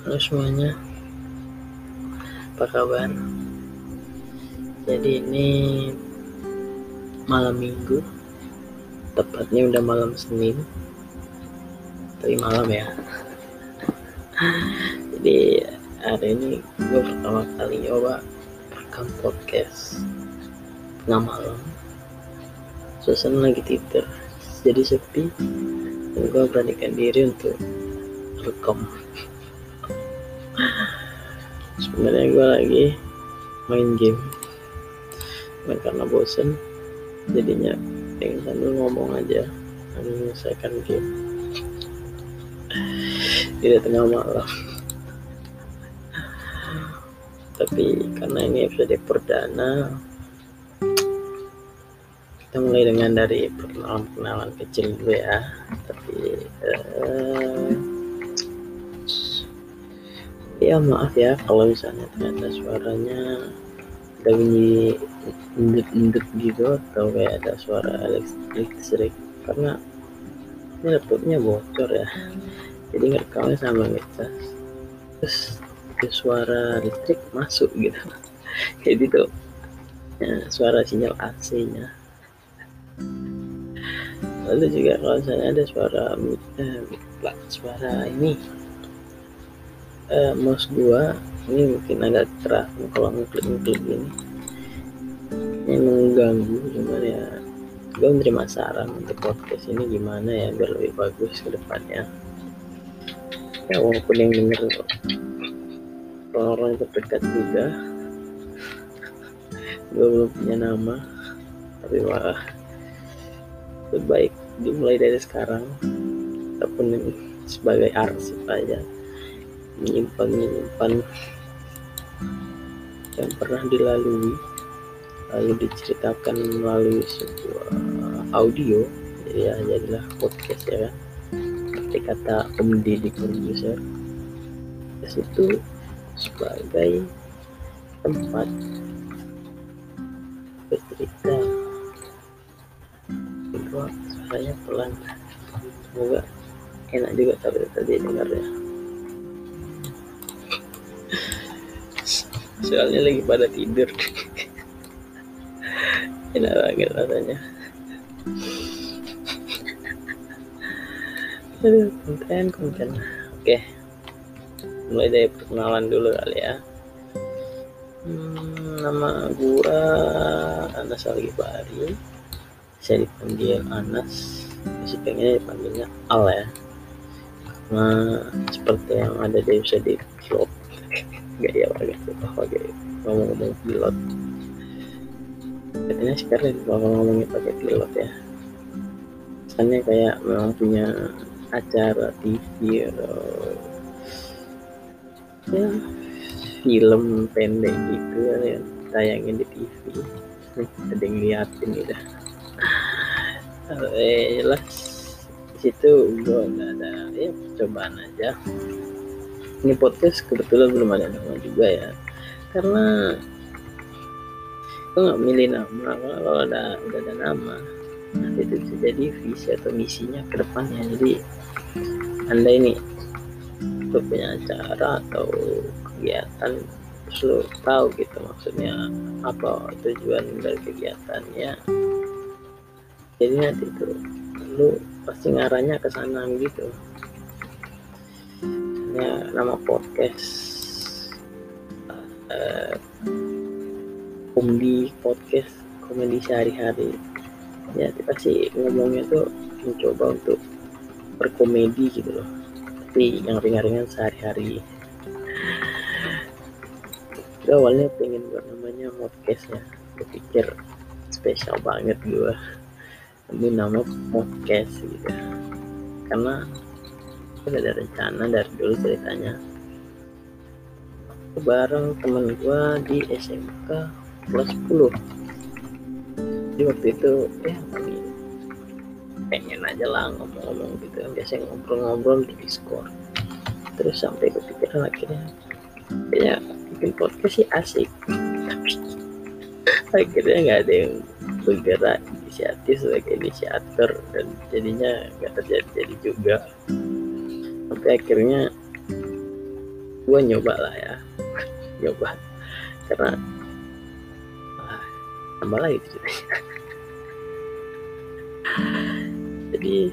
Halo semuanya. Apa kabar? Jadi ini malam minggu. Tepatnya udah malam Senin. Tapi malam ya. Jadi hari ini gue pertama kali nyoba rekam podcast Tengah malam. Suasana lagi tidur Jadi sepi. Dan gue beranikan diri untuk rekam sebenarnya gue lagi main game. Main karena bosen jadinya pengen sambil ngomong aja sambil menyelesaikan game. Tidak tengah malam. Tapi karena ini episode perdana kita mulai dengan dari perkenalan-perkenalan kecil dulu ya. Tapi uh, ya maaf ya kalau misalnya ternyata suaranya ada bunyi endut-endut gitu atau kayak ada suara listrik karena ini laptopnya bocor ya. Jadi ngerekamnya sama ngecas terus ada suara listrik masuk gitu. Jadi tuh ya, suara sinyal AC nya lalu juga kalau misalnya ada suara eh, suara ini uh, mouse gua ini mungkin agak keras kalau ngeklik ngeklik gini. Ini mengganggu cuman ya gue menerima saran untuk podcast ini gimana ya biar lebih bagus ke depannya. Ya walaupun yang denger orang-orang terdekat juga gue belum punya nama tapi wah lebih baik dimulai dari sekarang ataupun sebagai arsip aja menyimpan menyimpan. Yang pernah dilalui lalu diceritakan melalui sebuah audio. Ya jadilah podcast ya kan? Seperti kata Om Deddy Corbuzier. Itu sebagai tempat bercerita. Kedua suaranya pelan. Semoga enak juga tapi tadi dengarnya soalnya lagi pada tidur. Enak banget rasanya. Aduh konten konten. Oke. Mulai dari perkenalan dulu kali ya. Hmm, nama gua Anas Algibari bisa dipanggil Anas. Masih pengennya dipanggilnya Al ya. Karena seperti yang ada di episode vlog gak ya warga pakai ngomong-ngomong pilot. Katanya sekarang bakal ngomongin pakai pilot ya. Kesannya kayak memang punya acara TV atau ya film pendek gitu ya yang tayangin di TV ada yang liatin gitu. Eh jelas situ gue udah ada ya percobaan aja ini podcast kebetulan belum ada nama juga ya. Karena gue nggak milih nama kalau ada udah ada nama nanti itu bisa jadi visi atau misinya ke depannya. Jadi anda ini tuh punya acara atau kegiatan lo tahu gitu maksudnya apa tujuan dari kegiatannya. Jadi nanti itu lu pasti ngarahnya ke sana gitu ya nama podcast uh, komedi podcast komedi sehari-hari. Ya pasti ngomongnya tuh mencoba untuk berkomedi gitu loh. Tapi yang ringan-ringan sehari-hari. Gue awalnya pengen buat namanya podcast ya gue pikir spesial banget gue tapi nama podcast gitu. Karena udah ada rencana dari dulu ceritanya. Bareng temen gue di SMK kelas 10 jadi waktu itu ya kami pengen aja lah ngomong-ngomong gitu biasanya ngobrol-ngobrol di Discord. Terus sampai kepikiran akhirnya ya bikin podcast sih asik. Tapi akhirnya nggak ada yang bergerak inisiatif sebagai inisiator dan jadinya nggak terjadi jadi juga sampai akhirnya gue nyoba lah ya. Nyoba. Karena ah, tambah lagi jadi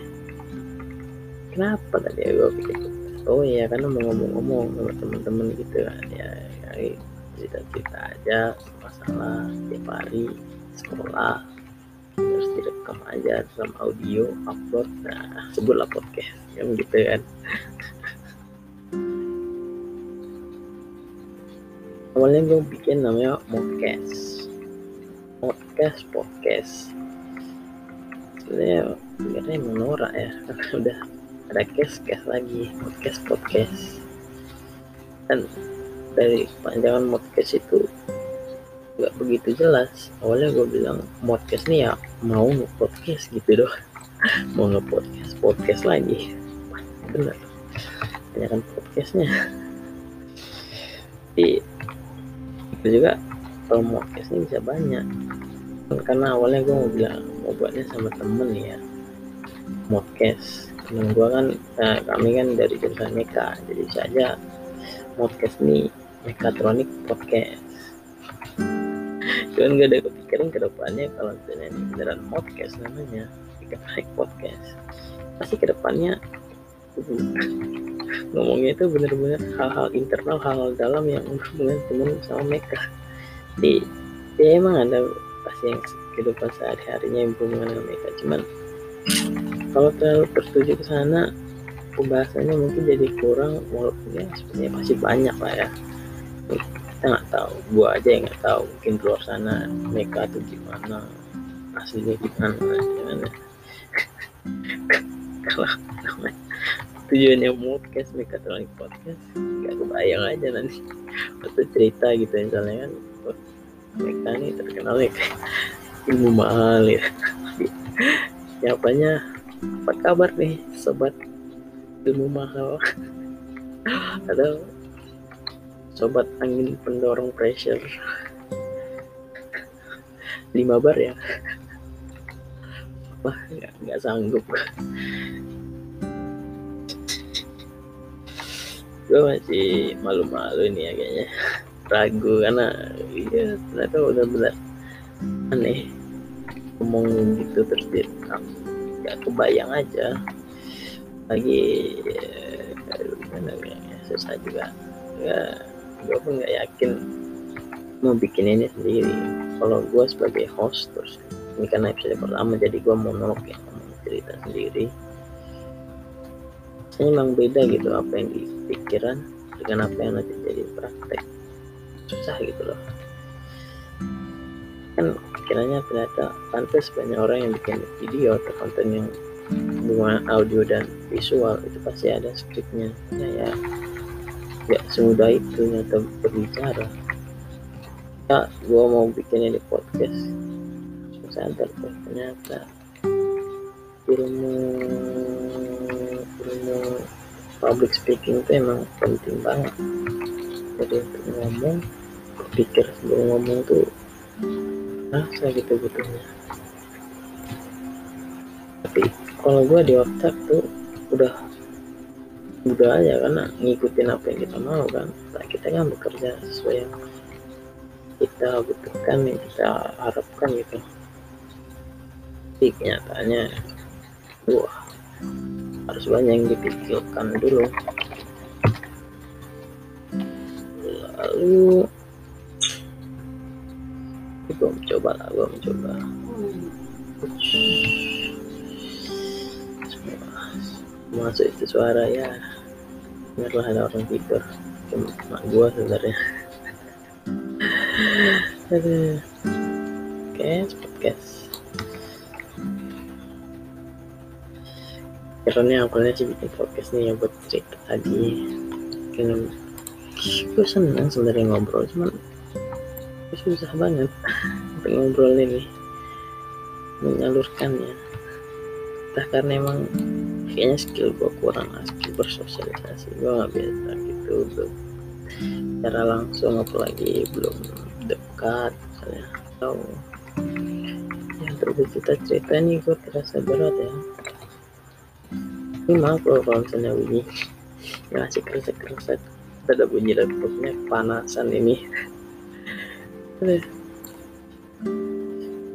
kenapa tadi ya gue pikir oh iya karena mau ngomong-ngomong sama temen-temen gitu kan. Ya, ya cerita-cerita aja masalah tiap hari sekolah terus direkam aja dalam audio upload. Nah sebutlah podcast yang gitu kan. Awalnya gue bikin namanya podcast podcast podcast. Sebenarnya sebenarnya emang norak ya. Udah ada case case lagi. Podcast podcast. Dan dari panjangan podcast itu nggak begitu jelas. Awalnya gue bilang podcast nih ya mau nge-podcast gitu doh mau nge-podcast podcast lagi. Bener. Banyak podcastnya. Tapi itu juga kalau podcast ini bisa banyak. Karena awalnya gue mau bilang mau buatnya sama temen ya. Podcast. Temen gue kan nah, kami kan dari jurusan Meka. Jadi saja podcast ini mekatronik podcast cuman gak ada kepikiran ke depannya kalau misalnya ini beneran podcast namanya. Mekatronik podcast. Pasti ke depannya ngomongnya itu bener-bener hal-hal internal hal-hal dalam yang hubungan temen sama mereka. Di ya emang ada pasti yang kehidupan sehari-harinya yang berhubungan dengan mereka. Cuman kalau terlalu tertuju ke sana pembahasannya mungkin jadi kurang walaupun ya sebenarnya masih banyak lah ya kita nggak tahu. Gua aja yang nggak tahu. Mungkin di luar sana mereka tuh gimana? Aslinya gimana? Gimana? Kalau tujuannya podcast mereka terlalu podcast nggak kebayang aja nanti. Atau cerita gitu misalnya kan mereka ini terkenal ya ilmu mahal ya siapanya apa kabar nih sobat? Ilmu mahal. Atau sobat angin pendorong pressure. 5 bar ya? Wah nggak nggak sanggup. Gue masih malu-malu nih ya kayaknya. Ragu karena iya ternyata udah benar. Aneh. Ngomong gitu terus dia nggak kebayang aja. Lagi ya, gimana ya susah juga. Ya gue pun nggak yakin mau bikin ini sendiri. Kalau gue sebagai host terus ini karena episode pertama jadi gue mau monolog ya mau cerita sendiri. Saya emang beda gitu apa yang di pikiran dengan apa yang nanti jadi praktek. Susah gitu loh. Kan kiranya ternyata pantas banyak orang yang bikin video atau konten yang hubungan audio dan visual itu pasti ada skripnya ya ya nggak semudah itu nyata berbicara. Ya gue mau bikinnya di podcast. Tuh ternyata. Ilmu ilmu public speaking itu emang penting banget. Jadi untuk ngomong pikir sebelum ngomong tuh rasa gitu betulnya tapi kalau gue di otak tuh udah udah aja karena ngikutin apa yang kita mau kan. Nah, kita kan bekerja sesuai yang kita butuhkan yang kita harapkan gitu. Tapi kenyataannya wah harus banyak yang dipikirkan dulu. Lalu gue mencoba lah gue mencoba masuk itu suara ya biarlah ada orang tidur. Cuma gua sebenarnya. Oke okay, podcast karena awalnya sih bikin podcast nih ya buat cerita tadi. Kan gue seneng sebenarnya ngobrol cuman susah banget untuk ngobrol ini menyalurkannya entah karena emang kayaknya skill gue kurang skill bersosialisasi. Gue gak biasa gitu belum cara langsung apalagi belum dekat misalnya. Atau yang untuk cerita cerita nih gue terasa berat ya. Ini maaf loh kalau misalnya bunyi. Masih kerasa kerasa ada bunyi laptopnya panasan ini.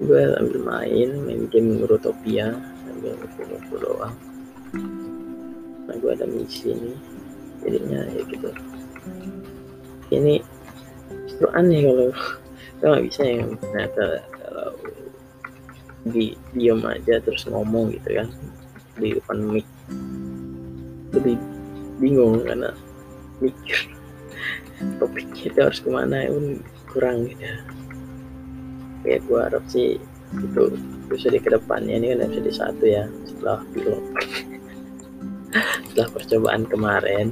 Gue sambil main main game Rotopia sambil ngumpul-ngumpul doang nah gue ada misi nih jadinya ya gitu. Ini justru aneh kalau gue nggak bisa yang ternyata kalau di diam aja terus ngomong gitu kan di depan mic. Lebih bingung karena mikir topik kita harus ke mana pun kurang gitu. Ya gue harap sih itu bisa di ke depannya ini kan episode satu ya setelah pilot setelah percobaan kemarin.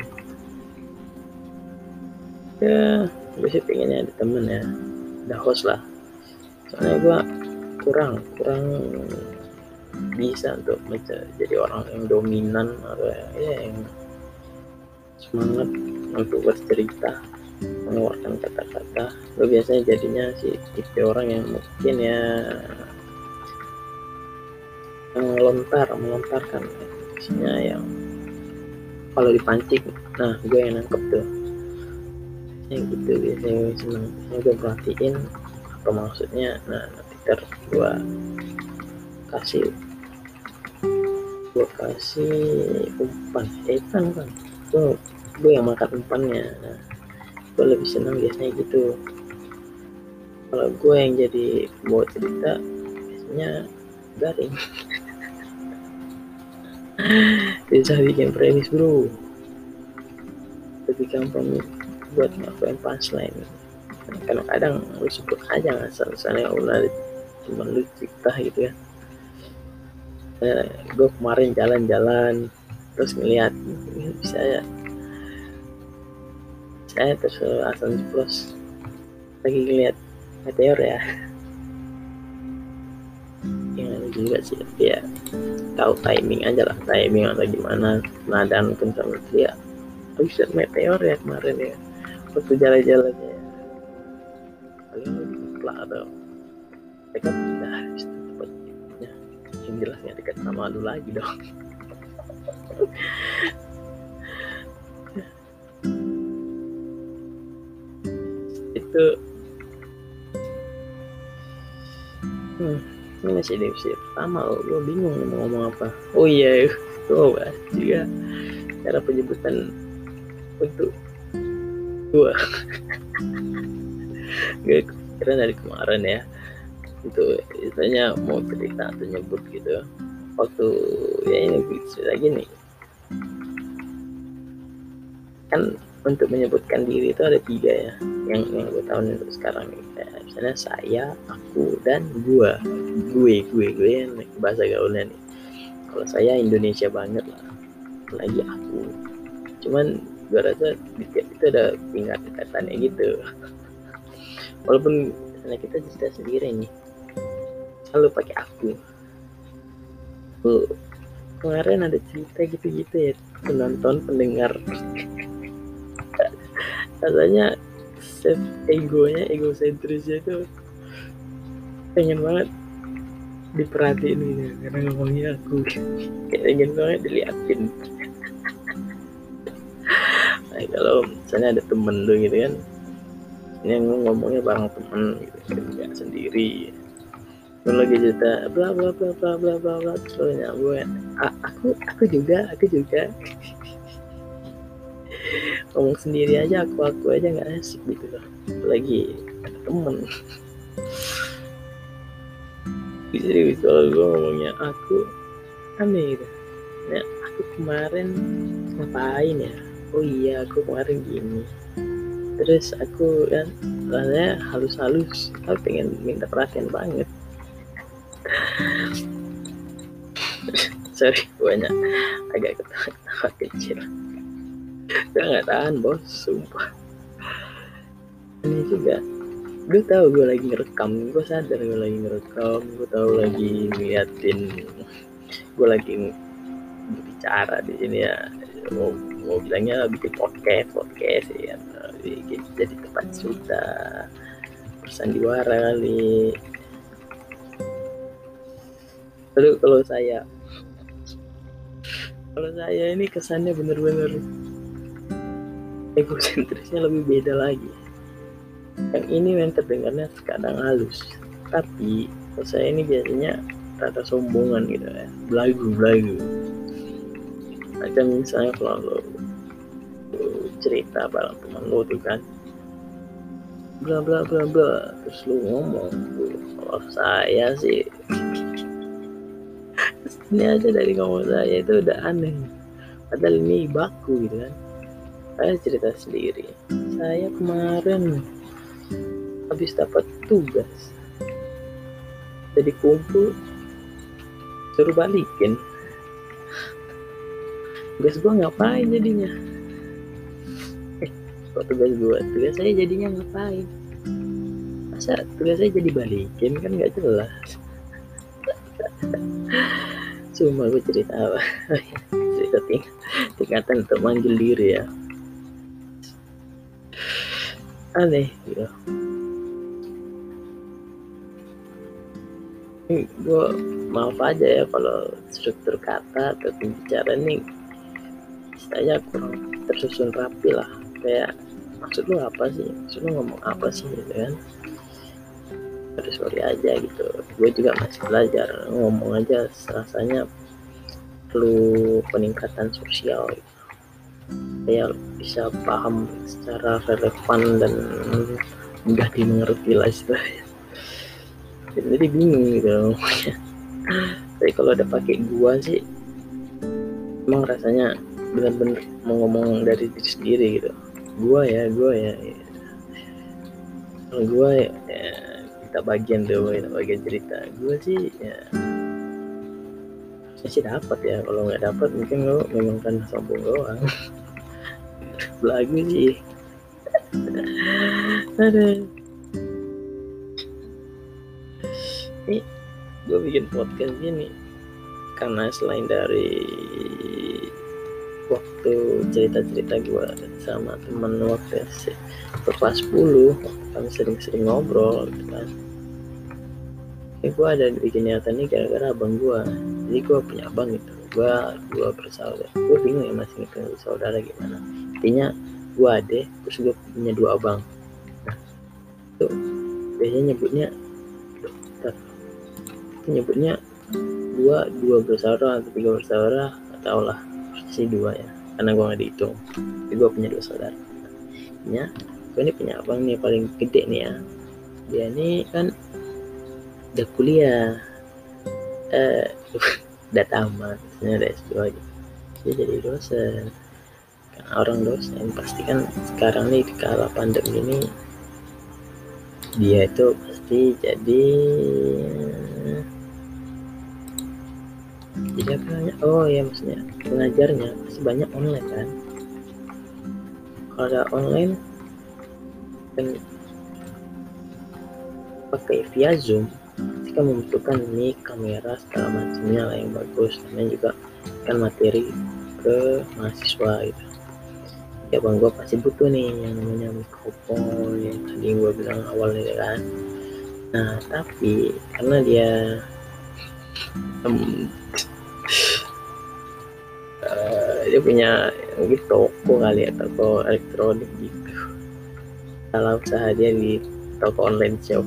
Ya gue sih pengennya ada temen ya. Ada host lah. Soalnya gue kurang kurang bisa untuk jadi orang yang dominan atau ya yang semangat untuk bercerita mengeluarkan kata-kata. Lo biasanya jadinya si tipe orang yang mungkin ya yang melontar melontarkan maksudnya yang kalau dipancing nah gue yang nangkep tuh. Yang gitu biasanya seneng gue perhatiin apa maksudnya. Nah nanti ter gue kasih gue kasih umpan. Eh kan kan gue gue yang makan umpannya. Nah, gue lebih senang biasanya gitu. Kalau gue yang jadi bawa cerita biasanya garing bisa bikin premis bro. Lebih gampang buat ngapain punchline. Kadang-kadang lu sebut aja ngasal misalnya ulah cuma lu cerita gitu ya. Eh, gue kemarin jalan-jalan terus ngeliat bisa ya? Saya terus asal jeblos lagi ngeliat meteor ya juga sih. Tapi ya tahu timing aja lah timing atau gimana nadaan pun sama dia habis lihat meteor ya kemarin ya waktu jalan-jalan ya. Paling lah atau dekat kita tempatnya yang jelas dekat sama lu lagi dong. Itu. Hmm, ini masih episode pertama. Loh gue bingung mau ngomong apa. Oh iya gue bahas juga cara penyebutan untuk gue gue kira dari kemarin ya. Itu istilahnya mau cerita atau nyebut gitu. Waktu ya ini cerita gini kan untuk menyebutkan diri itu ada tiga ya. Yang yang gue tahu untuk sekarang kayak misalnya saya aku dan gue gue gue gue yang bahasa gaulnya nih. Kalau saya Indonesia banget lah. Lagi aku. Cuman gue rasa di tiap itu ada tingkat tingkatannya gitu. Walaupun misalnya kita cerita sendiri nih. Selalu pakai aku. Aku kemarin ada cerita gitu-gitu ya. Penonton pendengar rasanya self egonya egosentrisnya itu pengen banget diperhatiin gitu karena ngomongnya aku. Kayak pengen banget diliatin. Nah, kalau misalnya ada temen lu gitu kan ini ngomongnya bareng temen gitu nggak sendiri. Lu lagi cerita bla bla bla bla bla bla bla terus nyambung aku aku juga aku juga ngomong sendiri aja aku aku aja nggak asik gitu loh. Lagi temen. Serius kalau gue ngomongnya aku aneh gitu. Ya aku kemarin ngapain ya? Oh iya aku kemarin gini. Terus aku kan rasanya halus-halus. Aku pengen minta perhatian banget. Sorry banyak agak ketawa-ketawa kecil gue nggak tahan bos sumpah. Ini juga gue tahu gue lagi ngerekam gue sadar gue lagi ngerekam gue tahu lagi ngeliatin gue lagi berbicara di sini ya. Mau mau bilangnya bikin podcast podcast ya. Bikin jadi tempat cerita bersandiwara kali. Lalu kalau saya kalau saya ini kesannya bener-bener egosentrisnya lebih beda lagi. Yang ini yang terdengarnya kadang halus. Tapi saya ini biasanya rada sombongan gitu ya. Belagu belagu. Macam misalnya kalau lo, lo cerita bareng teman lo tuh kan bla bla bla bla terus lu ngomong kalau saya sih ini aja dari ngomong saya itu udah aneh. Padahal ini baku gitu kan saya cerita sendiri. Saya kemarin habis dapat tugas. Jadi kumpul suruh balikin. Tugas gue ngapain jadinya? Kok tugas gue tugas saya jadinya ngapain? Masa tugas saya jadi balikin? Kan nggak jelas. Cuma gue cerita apa? Cerita ting tingkatan untuk manggil diri ya aneh. Gitu gue maaf aja ya kalau struktur kata atau pembicaraan ini saya kurang tersusun rapi lah. Kayak maksud lu apa sih? Maksud lu ngomong apa sih gitu kan? Terus sorry aja gitu. Gue juga masih belajar ngomong aja rasanya perlu peningkatan sosial gitu. Saya bisa paham secara relevan dan mudah dimengerti lah istilahnya. Jadi bingung gitu. Tapi kalau udah pakai gua sih emang rasanya benar-benar mau ngomong dari diri sendiri gitu. Gua ya gua ya, ya. kalau gua ya, ya kita bagian tuh kita bagian cerita. Gua sih ya saya sih dapat ya. Kalau nggak dapat mungkin lo memang kan sombong doang belagu sih ada ini gue bikin podcast gini karena selain dari waktu cerita-cerita gue sama temen waktu ke kelas 10 kami sering-sering ngobrol gitu kan. Ini gue ada bikin niatan nih gara-gara abang gue jadi gue punya abang gitu. Gue dua bersaudara. Gue bingung ya masih ngitung saudara gimana intinya gue ade terus gue punya dua abang. Nah itu. Biasanya nyebutnya nyebutnya dua dua bersaudara atau tiga bersaudara atau lah. Pasti dua ya karena gue nggak dihitung. Tapi gue punya dua saudara. Ya gue ini punya abang nih paling gede nih ya. Dia ini kan udah kuliah. Eh udah tamat udah S2 gitu dia jadi dosen orang dosen pasti kan sekarang nih di kala pandemi ini dia itu pasti jadi jadi apa namanya oh ya maksudnya pengajarnya masih banyak online kan? Kalau online dan pakai via zoom kita membutuhkan mic kamera segala macamnya lah yang bagus. Dan juga kan materi ke mahasiswa gitu ya bang gue pasti butuh nih yang namanya mikrofon yang tadi gue bilang awal nih kan. Nah tapi karena dia um, dia punya mungkin toko kali ya toko elektronik gitu. Salah usaha dia di toko online shop.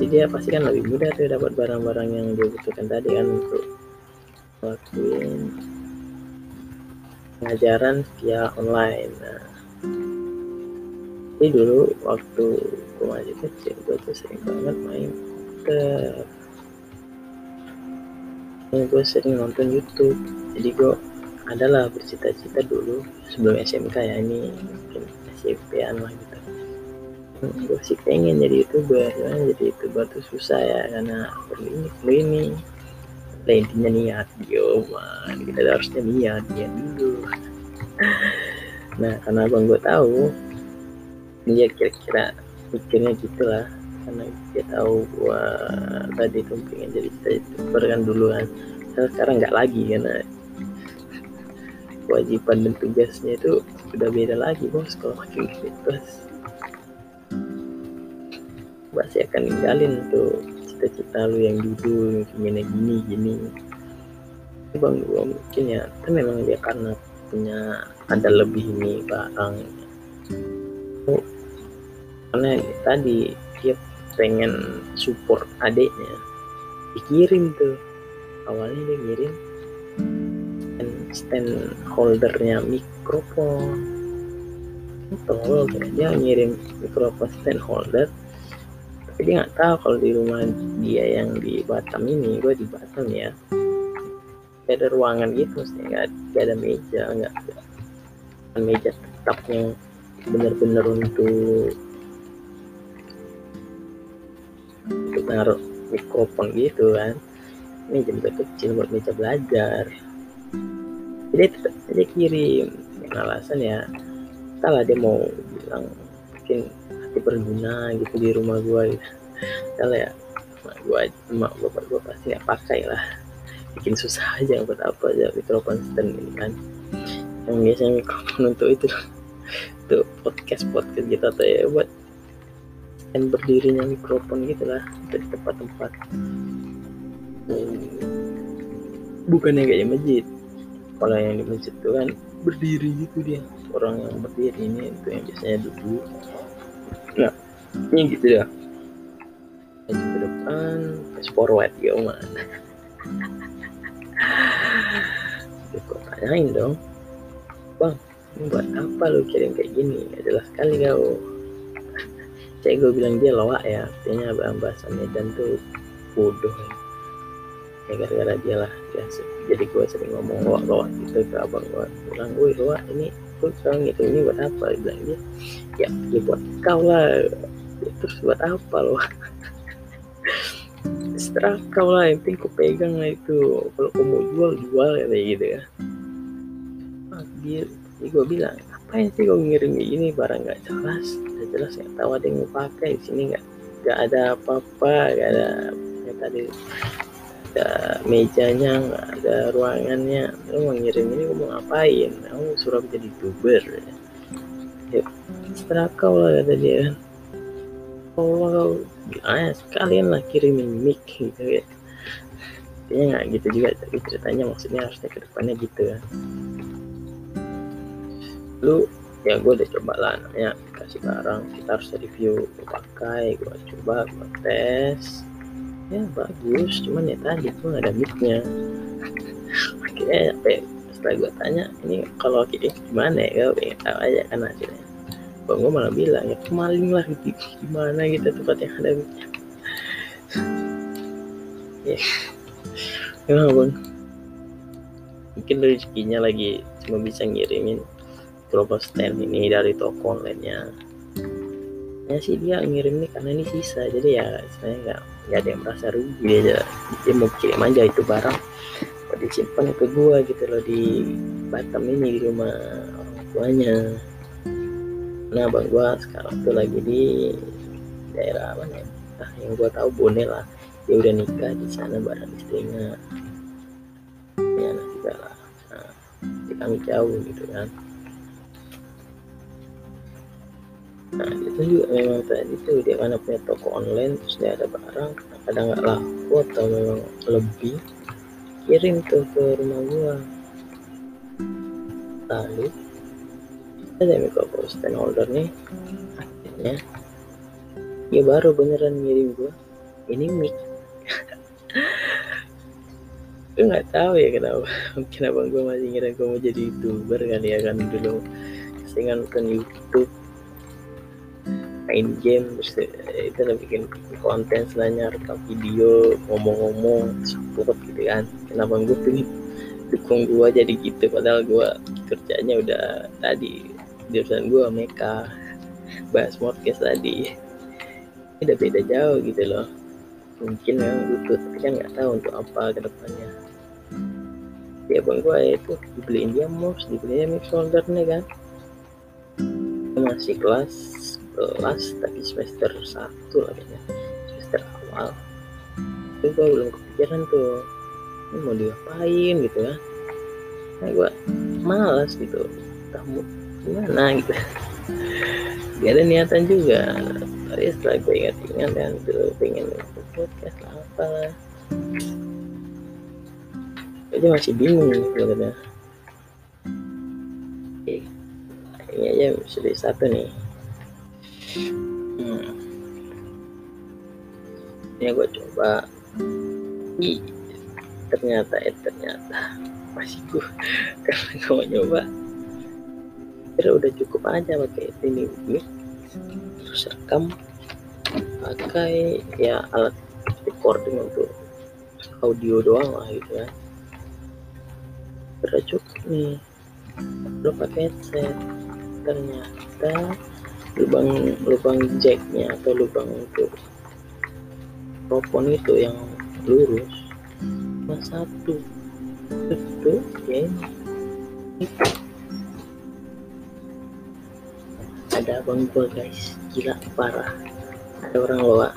Jadi dia pasti kan lebih mudah tuh dapat barang-barang yang dia butuhkan tadi kan untuk ngelakuin pengajaran via online. Nah jadi dulu waktu gue masih kecil gue tuh sering banget main ke yang gue sering nonton YouTube. Jadi gue adalah bercita-cita dulu sebelum SMK ya ini mungkin SMP-an lah gitu. Gue sih pengen jadi youtuber jadi youtuber tuh susah ya karena perlu ini perlu ini nah, intinya niat yo man. Kita harusnya niat ya dulu. Nah karena abang gue tahu dia kira-kira mikirnya gitulah. Karena dia tahu gua tadi tuh pengen jadi youtuber kan dulu kan sekarang nggak lagi karena kewajiban dan tugasnya itu udah beda lagi bos. Kalau makin bebas pasti akan ninggalin tuh cita-cita lu yang dulu gimana gini gini. Bang gue mungkin ya itu memang dia karena punya ada lebih nih barang. Karena tadi dia pengen support adiknya. Dikirim tuh. Awalnya dia ngirim stand, holdernya mikrofon. Kayak dia ngirim mikrofon stand holder tapi dia nggak tahu kalau di rumah dia yang di Batam ini gue di Batam ya. Gak ada ruangan gitu sih nggak ada meja nggak ada meja tetap yang benar-benar untuk untuk naruh mikrofon gitu kan. Meja meja kecil buat meja belajar. Jadi tetap aja kirim alasan ya salah dia mau bilang mungkin berguna gitu di rumah gua gitu salah ya mak gua mak bapak gua pasti nggak pakai lah. Bikin susah aja buat apa aja mikrofon stand ini kan. Yang biasanya mikrofon untuk itu untuk podcast podcast gitu atau ya buat stand berdirinya mikrofon gitu lah di tempat-tempat. Bukan yang kayak di masjid kalau yang di masjid itu kan berdiri gitu dia. Orang yang berdiri ini itu yang biasanya duduk nah ini gitu ya. Ke depan fast forward ya man gue tanyain dong. Bang ini buat apa lo kirim kayak gini? Gak jelas sekali kau. Saya gue bilang dia loak ya. Artinya bahasa Medan tuh bodoh ya. Gara-gara dia lah. Jadi gue sering ngomong loak loak gitu ke abang gue bilang gue loak ini gue sekarang gitu ini buat apa? Dia bilang dia ya ya buat kau lah. Ya, terus buat apa lo? Setelah kau lah yang penting kau pegang lah itu. Kalau kau mau jual jual kayak gitu ya. Ah, dia gue bilang apa sih kau ngirim ini barang nggak jelas nggak jelas nggak tahu ada yang mau pakai di sini nggak nggak ada apa-apa nggak ada ya tadi ada mejanya nggak ada ruangannya. Lu mau ngirim ini kamu mau ngapain? Kamu suruh jadi youtuber ya. Setelah kau lah kata dia. Kan kalau ah, sekalian lah kirimin mic gitu ya. Dia nggak gitu juga tapi ceritanya maksudnya harusnya ke depannya gitu kan. Lu ya gue udah coba lah namanya kasih barang. Kita harus review gue pakai gue coba gue tes ya bagus. Cuman ya tadi tuh nggak ada micnya akhirnya ya, setelah gue tanya ini kalau kayak gimana ya? Gue tahu aja kan hasilnya bang gue malah bilang ya kemaling lah gitu gimana gitu tempat yang ada micnya ya. Gimana bang. Mungkin rezekinya lagi cuma bisa ngirimin global stand ini dari toko online-nya. Ya sih dia ngirim nih karena ini sisa. Jadi ya saya nggak nggak ada yang merasa rugi aja. Dia mau kirim aja itu barang. Buat disimpan ke gua gitu loh di Batam ini di rumah orang tuanya. Nah bang gua sekarang tuh lagi di daerah mana ya? Nah yang gua tahu Bone lah. Dia udah nikah di sana bareng istrinya. Ya anak juga lah. Nah, kami jauh gitu kan nah itu juga memang tadi tuh dia mana punya toko online terus dia ada barang kadang nggak laku atau memang lebih kirim tuh ke rumah gua. Lalu ada mikrofon stand holder nih akhirnya. Ya baru beneran ngirim gua. Ini mic. Gue nggak tahu ya kenapa mungkin abang gue masih ngira gue mau jadi youtuber kali ya kan dulu. Sehingga nonton YouTube main game terus itu bikin konten selanjutnya rekam video ngomong-ngomong support gitu kan. Kenapa gue pengen dukung gue jadi gitu padahal gue kerjanya udah tadi jurusan gue meka bahas podcast tadi. Udah beda jauh gitu loh. Mungkin memang butuh tapi kan nggak tahu untuk apa ke depannya ya bang gue itu dibeliin dia mouse dibeliin mix holder nih kan. Masih kelas kelas tapi semester satu lah kayaknya. Semester awal. Itu gue belum kepikiran tuh ini mau diapain gitu kan. Nah gue malas gitu kamu gimana gitu. Gak ada niatan juga. Tapi setelah gue ingat-ingat kan itu pengen podcast lah apa lah aja masih bingung nih sebenarnya ini aja sudah satu nih hmm. ini gue coba. Ih, ternyata eh ternyata. Masih gue karena gue mau nyoba. Kira udah cukup aja pakai ini mic terus rekam pakai ya alat recording untuk audio doang lah gitu ya udah cukup nih. Lo pakai headset. Ternyata lubang lubang jacknya atau lubang untuk mikrofon itu yang lurus. Cuma satu. Itu ya. Ini ada abang gua guys. Gila parah. Ada orang loa.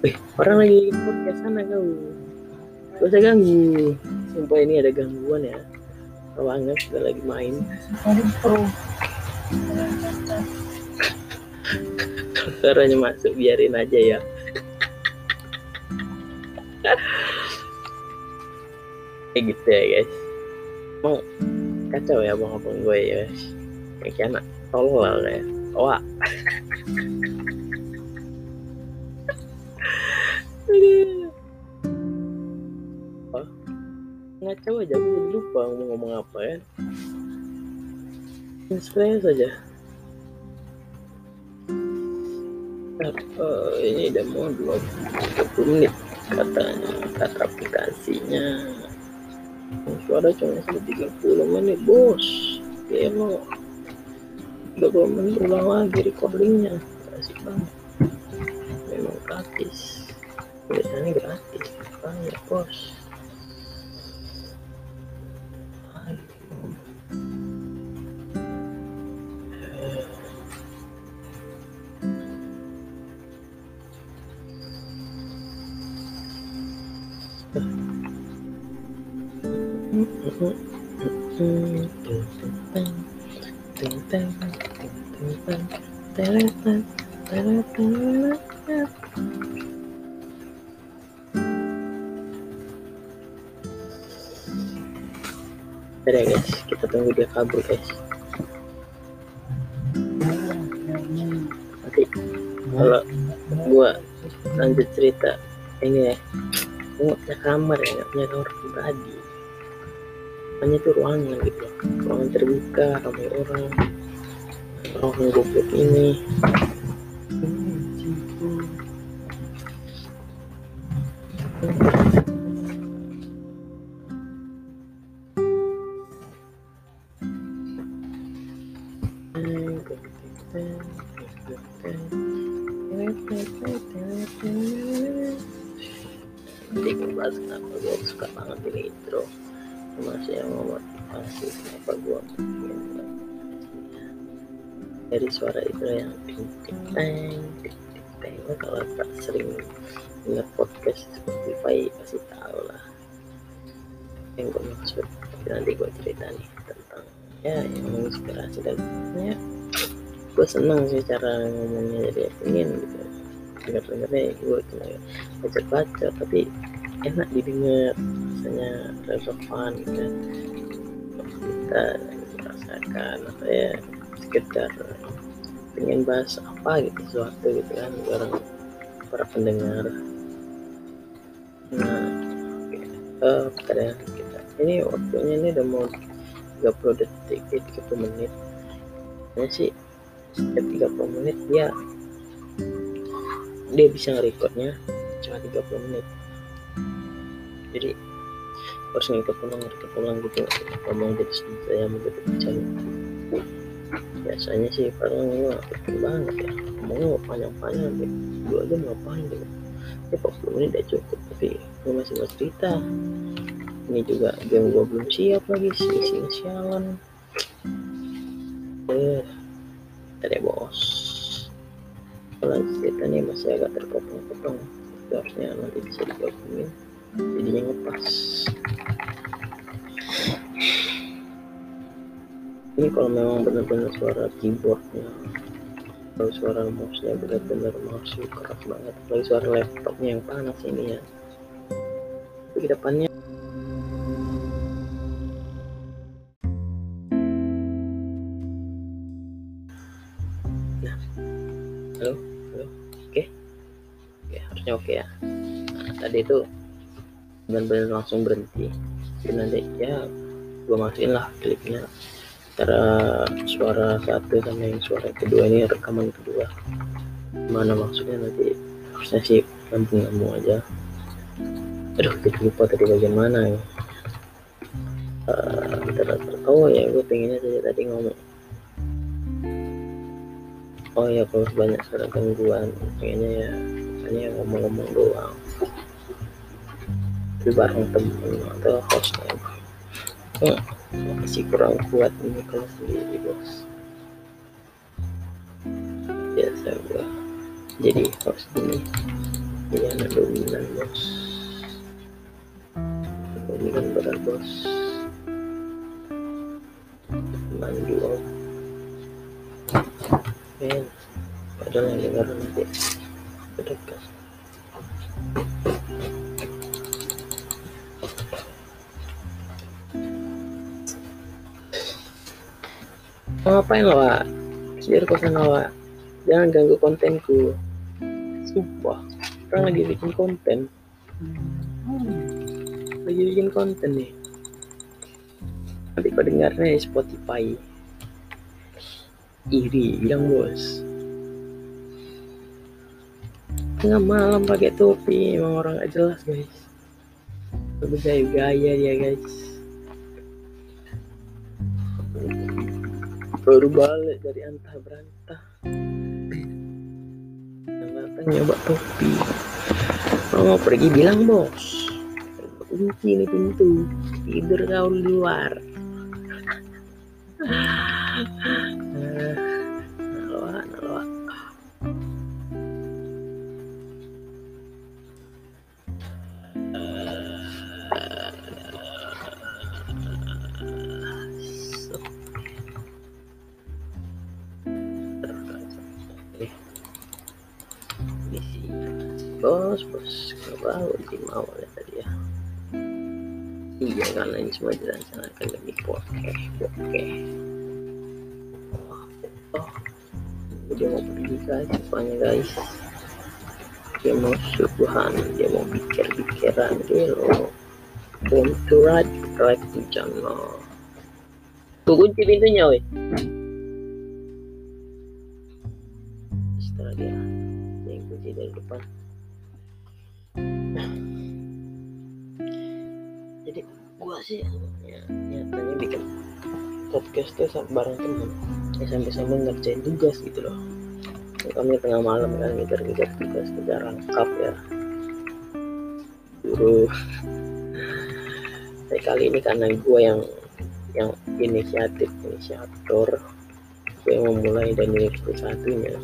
Wih, orang lagi podcast sana kau. Gak usah ganggu. Sumpah ini ada gangguan ya. Banget sudah lagi main suaranya masuk biarin aja ya. Kayak gitu ya guys. Emang kacau ya abang abang gue ya guys. Kayak anak tolol ya. Wah oh, ngaco aja jadi lupa ngomong apa ya stres aja apa ini udah mau 20 menit katanya kata aplikasinya. Suara cuma sampai 30 menit bos. Ya mau 20 menit ulang lagi recordingnya. Kasih banget. Memang gratis. Biasanya gratis banyak bos kabur guys. Nanti kalau gua lanjut cerita ini ya, gua punya kamar ya, punya kamar pribadi. Hanya itu ruangan gitu, ruangan terbuka, ramai orang, orang goblok ini. Gue bahas kenapa gue suka banget ini intro Masih yang memotivasi kenapa gue bikin dari suara itu yang ting ting teng ting ting teng kalau tak sering dengar podcast Spotify pasti tahu lah yang gue maksud nanti gue cerita nih tentang ya yang menginspirasi dan ya gue seneng sih cara ngomongnya jadi pengen gitu dengar dengarnya gue cuma baca baca tapi enak didengar. Rasanya relevan kan kita merasakan atau ya sekedar pengen bahas apa gitu sesuatu gitu kan bareng para pendengar. Nah uh, ya kita ini waktunya ini udah mau 30 detik 30 menit. Ini sih setiap 30 menit dia dia bisa nge-recordnya cuma 30 menit. Jadi harus ngikut ulang ngikut ulang gitu ngomong jadi saya begitu jam biasanya sih paling gue nggak banget ya. Ngomongnya panjang-panjang sampai dua jam ngapain gitu ya 40 menit udah cukup tapi gue masih mau cerita. Ini juga game gue belum siap lagi sih sialan eh tadi bos kalau ceritanya masih agak terkopong-kopong, itu harusnya nanti bisa digabungin. Jadinya ngepas. Ini kalau memang benar-benar suara keyboardnya kalau suara mouse-nya benar-benar mouse keras banget. Kalau suara laptopnya yang panas ini ya. Di depannya nah. Halo? Harusnya oke ya. Nah, tadi itu benar-benar langsung berhenti. Jadi nanti ya gue masukin lah klipnya. Cara suara satu sama yang suara kedua ini rekaman kedua. Mana maksudnya nanti? Harusnya sih nyambung-nyambung aja. Aduh kita lupa tadi bagian mana ya uh, oh ya gue pengennya saja tadi ngomong oh ya kalau banyak sekarang gangguan pengennya ya hanya ngomong-ngomong doang. Tapi bareng temen atau hostnya. Oh, masih kurang kuat ini kalau sendiri bos biasa gua jadi host ini. Dia anak dominan bos dominan berat bos padahal yang dengar nanti berdekat ngapain lo Wak? Share kosan lo Wak. Jangan ganggu kontenku. Sumpah, orang lagi bikin konten. Lagi bikin konten nih. Nanti kau dengarnya di Spotify. Iri, bilang bos. Tengah malam pakai topi, emang orang gak jelas guys. Bergaya-gaya dia guys. baru balik dari antah berantah yang datang nyoba topi mau pergi bilang bos kunci ini pintu tidur kau di luar iya karena ini semua direncanakan demi podcast. Oke oh dia mau pergi guys rupanya guys. Dia mau subuhan dia mau pikir-pikiran dia lo want to ride right to channel. Tuh kunci pintunya weh. Setelah dia yang kunci dari depan sih? Ya, nyatanya bikin podcast tuh bareng temen. Ya sampai-sampai ngerjain tugas gitu loh. Kami tengah malam kan ngejar-ngejar tugas ngejar rangkap ya. Dulu tapi kali ini karena gue yang yang inisiatif inisiator. Gue yang memulai dan ini satunya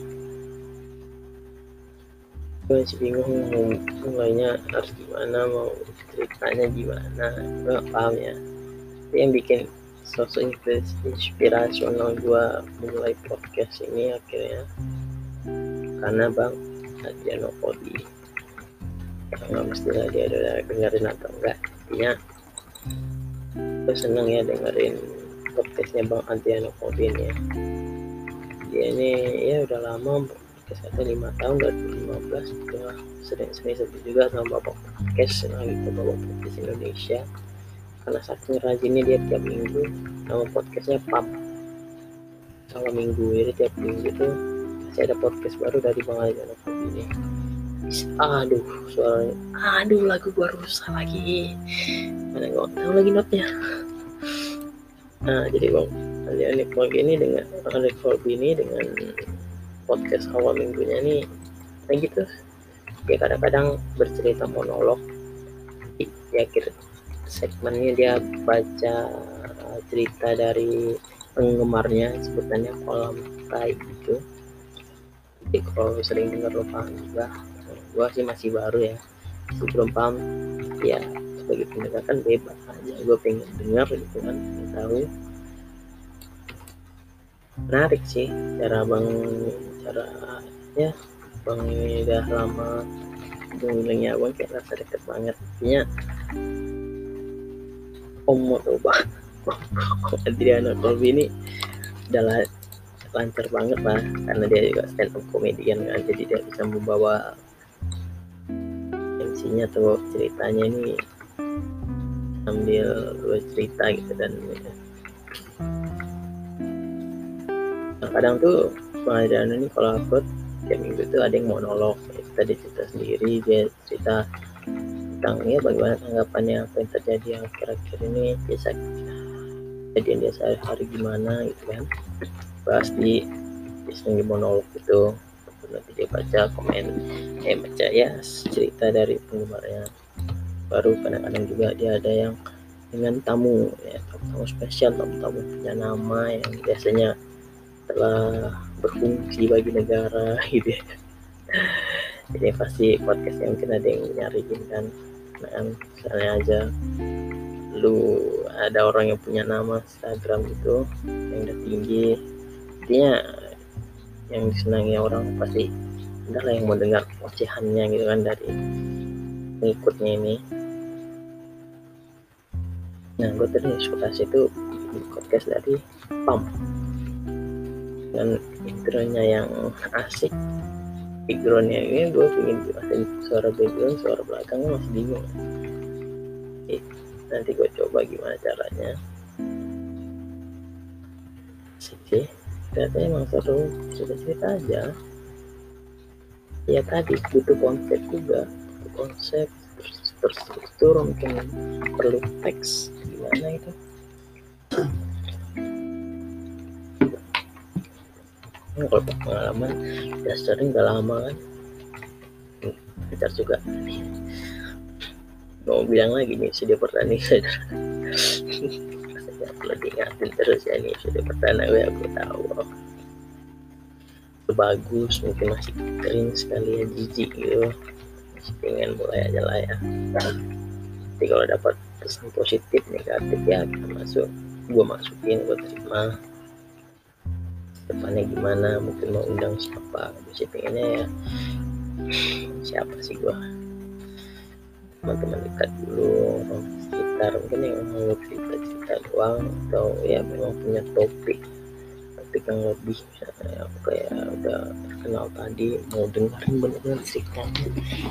gue masih bingung mulainya harus gimana mau ceritanya gimana gue gak paham ya. Tapi yang bikin sosok inspirasional gue mulai podcast ini akhirnya karena bang Adriano Kodi nggak mesti lah dia udah dengerin atau enggak. Intinya gue seneng ya dengerin podcastnya bang Adriano Kodi ini ya. Dia ini ya udah lama podcastnya lima tahun 2015 udah sering sering sebut juga sama bapak podcast nah gitu bapak podcast Indonesia. Karena saking rajinnya dia tiap minggu nama podcastnya pub. Kalau minggu ini tiap minggu tuh masih ada podcast baru dari Bang Aljan ini. Aduh suaranya. Aduh lagu gua rusak lagi. Mana nggak tahu lagi notnya nah jadi bang Aljan ini dengan Aljan ini dengan podcast awal minggunya nih kayak gitu. Dia kadang-kadang bercerita monolog. Di, di akhir segmennya dia baca cerita dari penggemarnya sebutannya kolam tai gitu jadi kalau sering dengar lo paham juga gua sih masih baru ya. Masih belum paham. Ya sebagai pendekatan bebas aja. Gue pengen dengar gitu kan tahu. Menarik sih cara bang cara ya bang ini udah lama dulunya bang kayak rasa deket banget. Artinya om tuh bang Adriana Colby ini udah lancar banget lah karena dia juga stand up comedian kan jadi dia bisa membawa narasinya atau ceritanya ini ambil dua cerita gitu dan nah, kadang tuh pengajaran ini kalau upload tiap minggu tuh ada yang monolog ya, tadi cerita sendiri dia cerita tentang ya bagaimana tanggapannya apa yang terjadi yang kira-kira ini biasa kejadian dia sehari-hari gimana gitu kan. Bahas di di monolog itu nanti dia baca komen eh baca ya cerita dari penggemarnya. Baru kadang-kadang juga dia ada yang dengan tamu ya tamu spesial tamu-tamu punya nama yang biasanya telah berfungsi bagi negara gitu ya. jadi pasti podcastnya mungkin ada yang nyariin kan. Nah, kan misalnya aja lu ada orang yang punya nama Instagram itu yang udah tinggi intinya yang disenangi orang pasti adalah yang mau dengar ocehannya gitu kan dari pengikutnya ini. Nah gue tadi inspirasi itu podcast dari Pam dan intronya yang asik. Backgroundnya ini gue pengen jelasin suara background suara belakangnya masih bingung. Nanti gue coba gimana caranya. Sih ternyata emang seru cerita cerita aja. Ya tadi butuh konsep juga. Butuh konsep terstruktur mungkin perlu teks. Gimana itu ini kalau pengalaman udah sering udah lama kan? Pacar juga. Mau bilang lagi nih sudah pertandingan perlu diingatin terus ya nih sudah pertama gue aku tahu. Bagus mungkin masih kering sekali ya jijik gitu. Masih pengen mulai aja lah ya. Tapi kalau dapat pesan positif negatif ya kita masuk. Gue masukin gue terima depannya gimana mungkin mau undang siapa. Masih pengennya ya siapa sih gue teman-teman dekat dulu sekitar mungkin yang mau cerita cerita doang atau ya memang punya topik topik yang lebih misalnya yang kayak udah terkenal tadi mau dengerin bener-bener ceritanya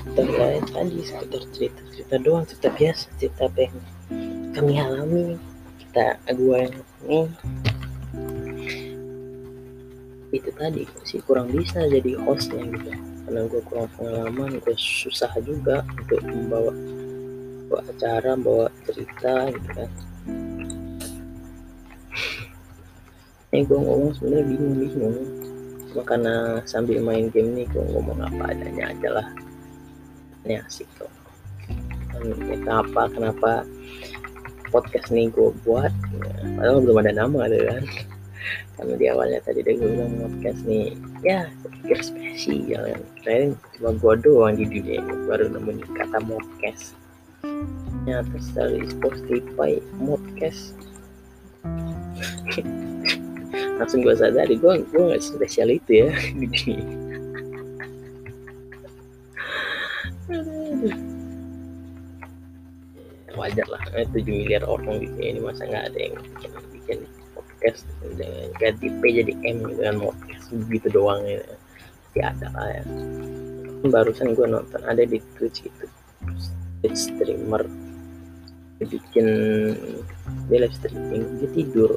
atau ya tadi sekedar cerita cerita doang cerita biasa cerita apa yang kami alami. Kita gua yang ini itu tadi sih kurang bisa jadi hostnya gitu. Karena gue kurang pengalaman gue susah juga untuk membawa bawa acara bawa cerita gitu kan. Ini gue ngomong sebenarnya bingung bingung cuma karena sambil main game nih gue ngomong apa adanya aja lah. Ini asik kok kenapa kenapa podcast nih gue buat? Padahal belum ada nama ada kan karena di awalnya tadi dia gue bilang podcast nih ya pikir spesial kan kirain cuma gue doang di dunia ini baru nemuin kata podcast. Ternyata dari Spotify podcast. Langsung gue sadari gue gue nggak spesial itu ya di dunia wajar lah 7 miliar orang di sini masa nggak ada yang bikin, bikin podcast dengan ganti P jadi M gitu kan podcast begitu doang ya. Pasti ada lah ya. Barusan gue nonton ada di Twitch itu Twitch streamer bikin dia live streaming dia tidur.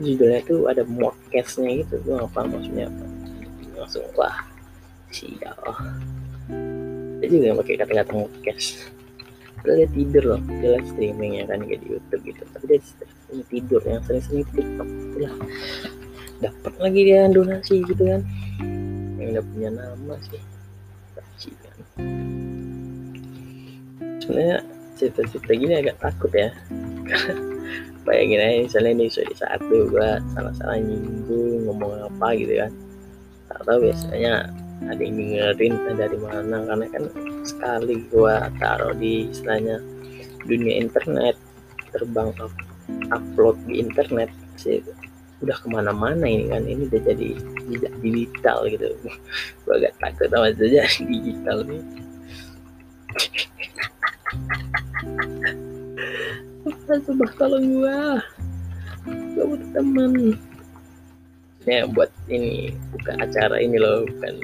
Judulnya itu ada modcastnya gitu gue nggak paham maksudnya apa. Langsung wah sial. Dia juga pakai kata-kata modcast. Padahal dia tidur loh, dia live streaming ya kan kayak di YouTube gitu. Tapi dia ini tidur yang sering-sering TikTok itulah. Dapat lagi dia donasi gitu kan. Yang udah punya nama sih. kan. Sebenarnya cerita-cerita gini agak takut ya. Bayangin aja misalnya di saat tuh gua salah-salah nyinggung ngomong apa gitu kan. Tak tahu biasanya ada yang dengerin dari mana karena kan sekali gua taruh di istilahnya dunia internet terbang upload di internet sih. Udah ke mana-mana ini kan ini udah jadi jejak digital gitu. Gua agak takut sama jejak digital nih coba kalau gua gua butuh teman. Ya buat ini bukan acara ini loh bukan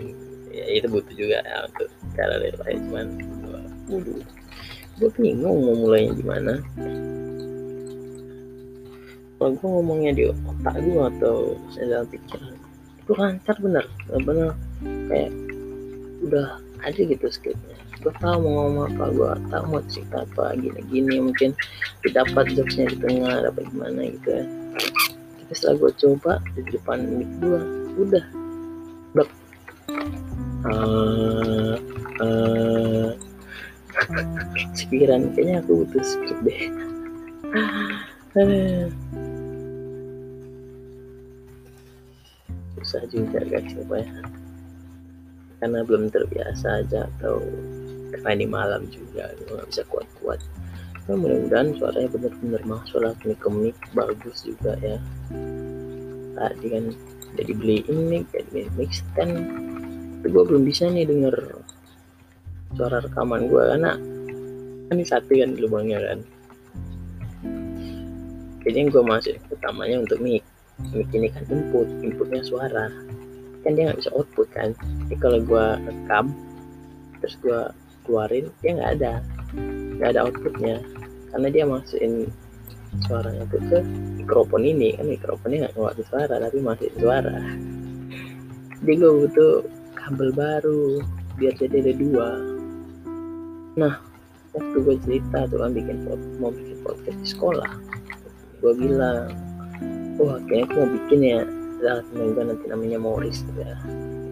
ya itu butuh juga ya untuk cara lain cuman gue bingung mau mulainya gimana kalau gue ngomongnya di otak gue atau dalam pikiran itu lancar bener bener. Kayak udah ada gitu skripnya gue tahu mau ngomong apa gue tahu mau cerita apa gini gini mungkin dapat jokesnya di tengah dapat gimana gitu ya. Tapi setelah gue coba di depan mic gue udah. Blok. Uh, uh, pikiran kayaknya aku butuh skrip deh susah juga guys ya. Karena belum terbiasa aja atau karena ini malam juga nggak bisa kuat-kuat. Nah, mudah-mudahan suaranya benar-benar masuk lah kemik bagus juga ya. Tadi kan jadi beli ini jadi mix stand. Tapi gue belum bisa nih denger suara rekaman gue karena kan ini satu kan lubangnya kan. Kayaknya gue masuk utamanya untuk mic ini kan input inputnya suara. Kan dia nggak bisa output kan. Jadi kalau gue rekam terus gue keluarin dia nggak ada. Nggak ada outputnya. Karena dia masukin suaranya tuh ke mikrofon ini. Kan mikrofonnya nggak ngeluarin suara tapi masih suara. Jadi gue butuh kabel baru biar jadi ada dua. Nah waktu gue cerita tuh kan bikin mau bikin podcast di sekolah gue bilang wah kayaknya aku mau bikin ya. Lah gue nanti namanya Morris ya.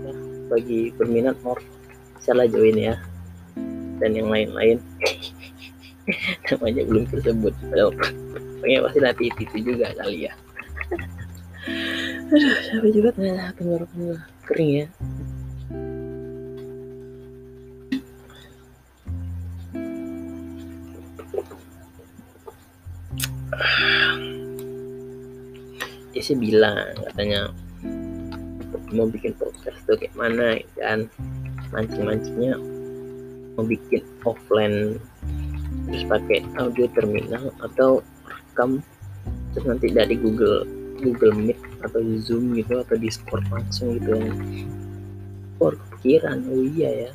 ya bagi berminat mau salah join ya. Dan yang lain-lain. Namanya belum tersebut. Pokoknya pasti nanti itu juga kali ya. Aduh siapa juga. Ternyata tenggorokan gue kering ya dia sih bilang katanya mau bikin podcast tuh kayak mana kan. Mancing-mancingnya mau bikin offline terus pakai audio terminal atau rekam terus nanti dari Google Google Meet atau Zoom gitu atau Discord langsung gitu ya. Oh kepikiran. Oh iya ya.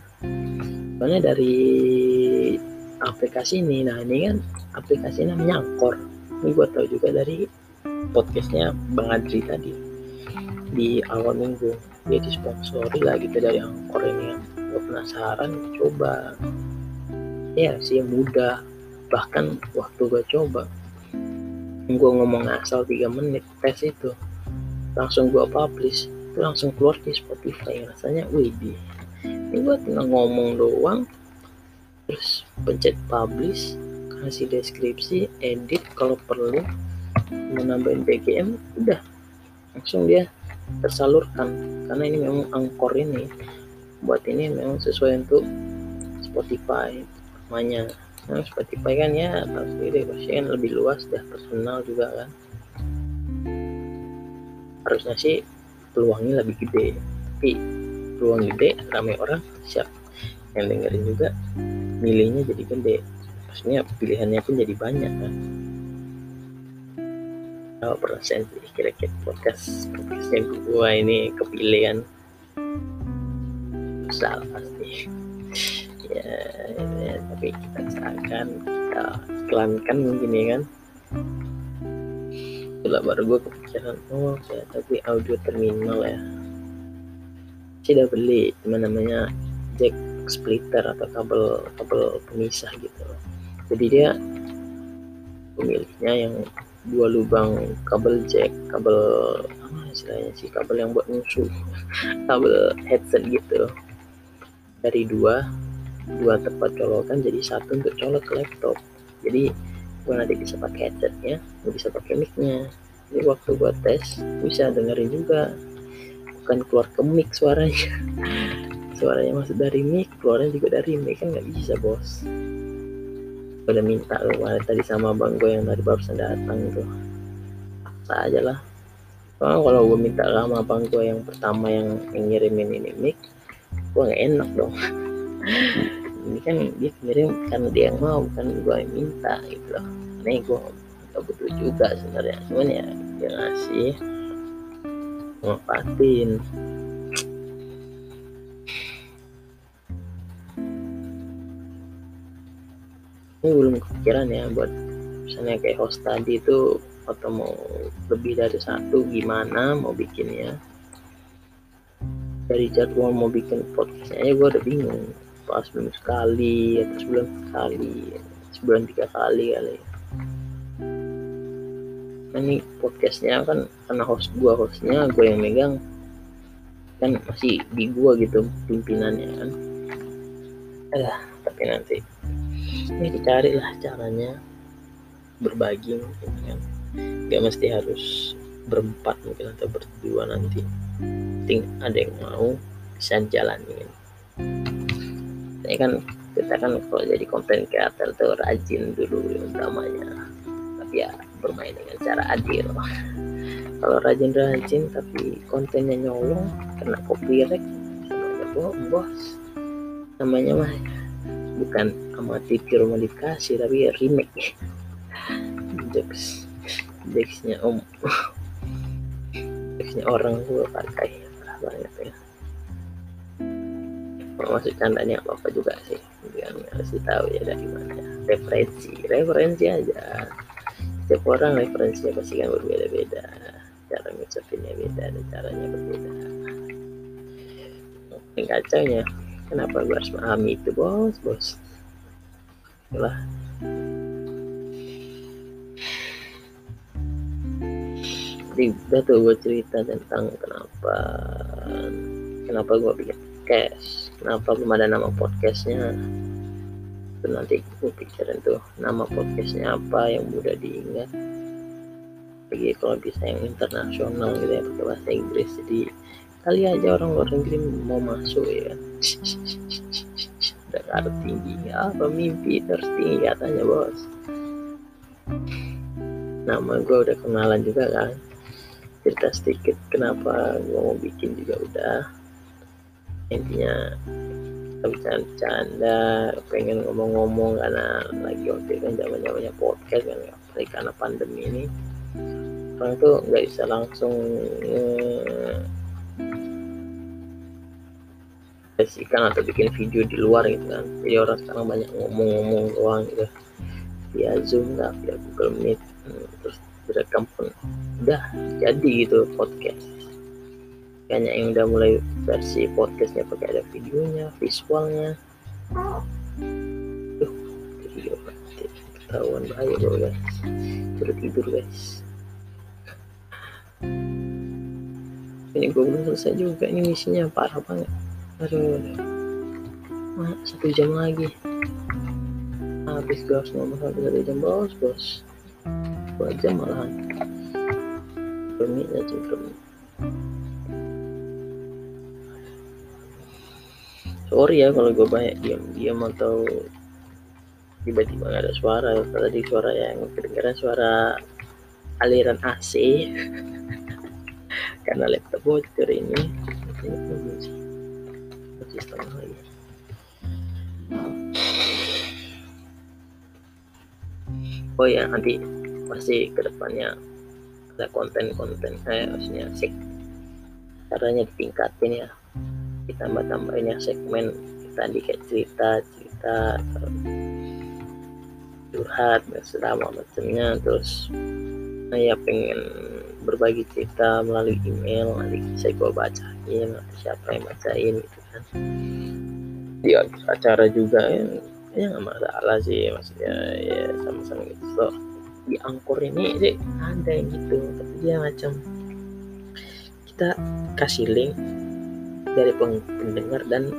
Soalnya dari aplikasi ini nah ini kan aplikasi namanya Anchor. Ini gue tahu juga dari podcastnya Bang Adri tadi. Di awal minggu dia disponsori lah gitu dari Angkor ini. Gue penasaran coba. Ya sih mudah bahkan waktu gue coba gue ngomong asal 3 menit tes itu. Langsung gue publish itu langsung keluar di Spotify. Rasanya wih ini gue tinggal ngomong doang terus pencet publish kasih deskripsi edit kalau perlu mau nambahin BGM udah. Langsung dia tersalurkan. Karena ini memang angkor ini. Buat ini memang sesuai untuk Spotify. Namanya. Nah, Spotify kan ya tahu sendiri. Pasti kan lebih luas dah personal juga kan. Harusnya sih peluangnya lebih gede. Tapi peluang gede ramai orang siap. Yang dengerin juga milihnya jadi gede. Maksudnya pilihannya pun jadi banyak kan berapa persen sih kira-kira podcast podcastnya gua ini kepilihan besar pasti. Ya, ya tapi kita usahakan kita iklankan mungkin ya kan? Itulah baru gue kepikiran oh saya tapi audio terminal ya. Saya udah beli cuma namanya jack splitter atau kabel kabel pemisah gitu. Jadi dia pemiliknya yang dua lubang kabel jack kabel apa istilahnya sih kabel yang buat musuh kabel headset gitu. Dari dua dua tempat colokan jadi satu untuk colok ke laptop. Jadi gue nanti bisa pakai headsetnya gue bisa pakai micnya. Jadi waktu gue tes bisa dengerin juga. Bukan keluar ke mic suaranya. Suaranya masuk dari mic keluarnya juga dari mic kan nggak bisa bos udah minta lo kemarin tadi sama bang gue yang tadi barusan datang tuh. Paksa aja lah. Soalnya kalau gue minta sama bang gue yang pertama yang, ngirimin ini mic gue nggak enak dong. Ini kan dia kirim karena dia yang mau bukan gue yang minta gitu loh. Ini gue gak butuh juga sebenarnya. Cuman ya dia ngasih. Manfaatin ini belum kepikiran ya buat misalnya kayak host tadi itu atau mau lebih dari satu gimana mau bikinnya? Dari jadwal mau bikin podcastnya aja gue udah bingung. Pas belum sekali atau sebulan sekali sebulan tiga kali kali. Nah, ini podcastnya kan karena host gue hostnya gue yang megang. Kan masih di gue gitu pimpinannya kan. Alah, tapi nanti ini dicari lah caranya berbagi mungkin kan. Gak mesti harus berempat mungkin atau berdua nanti. Penting ada yang mau bisa jalanin ini kan kita kan kalau jadi konten kreator tuh rajin dulu utamanya. Tapi ya bermain dengan cara adil. Kalau rajin-rajin tapi kontennya nyolong kena copyright bohong bos namanya mah bukan amatir modifikasi tapi ya remake. Jokes. Jokesnya om. Jokesnya orang gue pakai. Parah banget ya. Masuk candanya apa apa juga sih. Yang harus tahu ya dari mana. Referensi. Referensi aja. Setiap orang referensinya pasti kan berbeda-beda. Cara ngucapinnya beda dan caranya berbeda. Yang kacaunya kenapa gue harus memahami itu bos? Bos. Lah jadi udah tuh gue cerita tentang kenapa kenapa gue bikin podcast kenapa belum ada nama podcastnya. Itu nanti gue pikirin tuh nama podcastnya apa yang mudah diingat. Lagi kalau bisa yang internasional gitu ya pakai bahasa Inggris. Jadi kali aja orang luar negeri mau masuk ya. Harus tinggi apa? Mimpi terus tinggi katanya bos. Nama gue udah kenalan juga kan. Cerita sedikit kenapa gue mau bikin juga udah. Intinya kita bercanda-canda pengen ngomong-ngomong karena lagi waktu kan zaman zamannya podcast kan apalagi karena pandemi ini. Orang tuh nggak bisa langsung kasihkan atau bikin video di luar gitu kan. Jadi orang sekarang banyak ngomong-ngomong doang gitu. Via zoom lah via google meet hmm, terus direkam pun udah jadi gitu podcast. Banyak yang udah mulai versi podcastnya pakai ada videonya visualnya. Tuh video ketahuan bahaya bro guys. Tidur tidur guys. Ini gue belum selesai juga ini misinya parah banget aduh, Nah, satu jam lagi. Habis gue harus ngomong sampai satu jam bos bos. Dua jam malahan. Bermi aja bermi sorry ya kalau gue banyak diam-diam atau tiba-tiba gak ada suara. Tadi suara yang kedengaran suara aliran AC karena laptop bocor ini oh ya nanti pasti ke depannya ada konten-konten saya eh, maksudnya sek caranya ditingkatin ya. Ditambah tambahinnya segmen kita dikit cerita cerita curhat dan selama macamnya. Terus saya pengen berbagi cerita melalui email nanti saya gue bacain siapa yang bacain gitu di acara juga ya. Ya nggak masalah sih maksudnya ya sama-sama gitu. So di angkor ini sih ada yang gitu. Tapi dia macam kita kasih link dari pendengar dan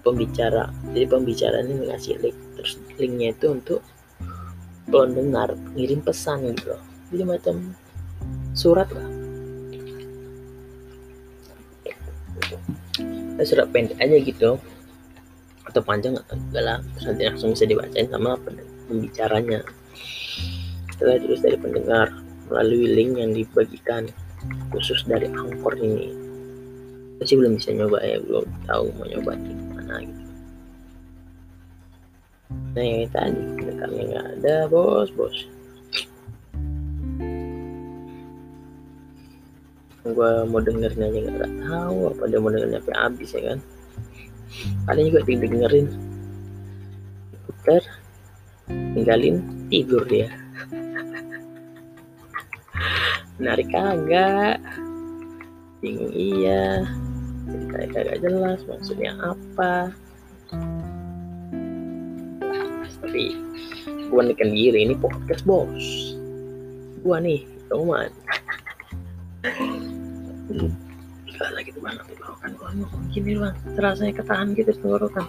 pembicara. Jadi pembicara ini ngasih link terus linknya itu untuk pendengar ngirim pesan gitu loh. Jadi macam surat lah surat pendek aja gitu. Atau panjang enggak lah. Terus nanti langsung bisa dibacain sama pembicaranya. Setelah terus dari pendengar melalui link yang dibagikan khusus dari angkor ini. Saya sih belum bisa nyoba ya belum tahu mau nyoba di mana gitu. Nah yang tadi pendekarnya nggak ada bos bos gue mau dengerin aja nggak tahu apa dia mau dengerin sampai habis ya kan? Ada juga didengerin putar tinggalin tidur dia. Menarik kagak? Bingung iya. Ceritanya kagak jelas maksudnya apa? Tapi gua nikan diri ini podcast bos. Gua nih teman gak lagi tuh banget tenggorokan gua ngomong gini bang. Terasa ketahan gitu tenggorokan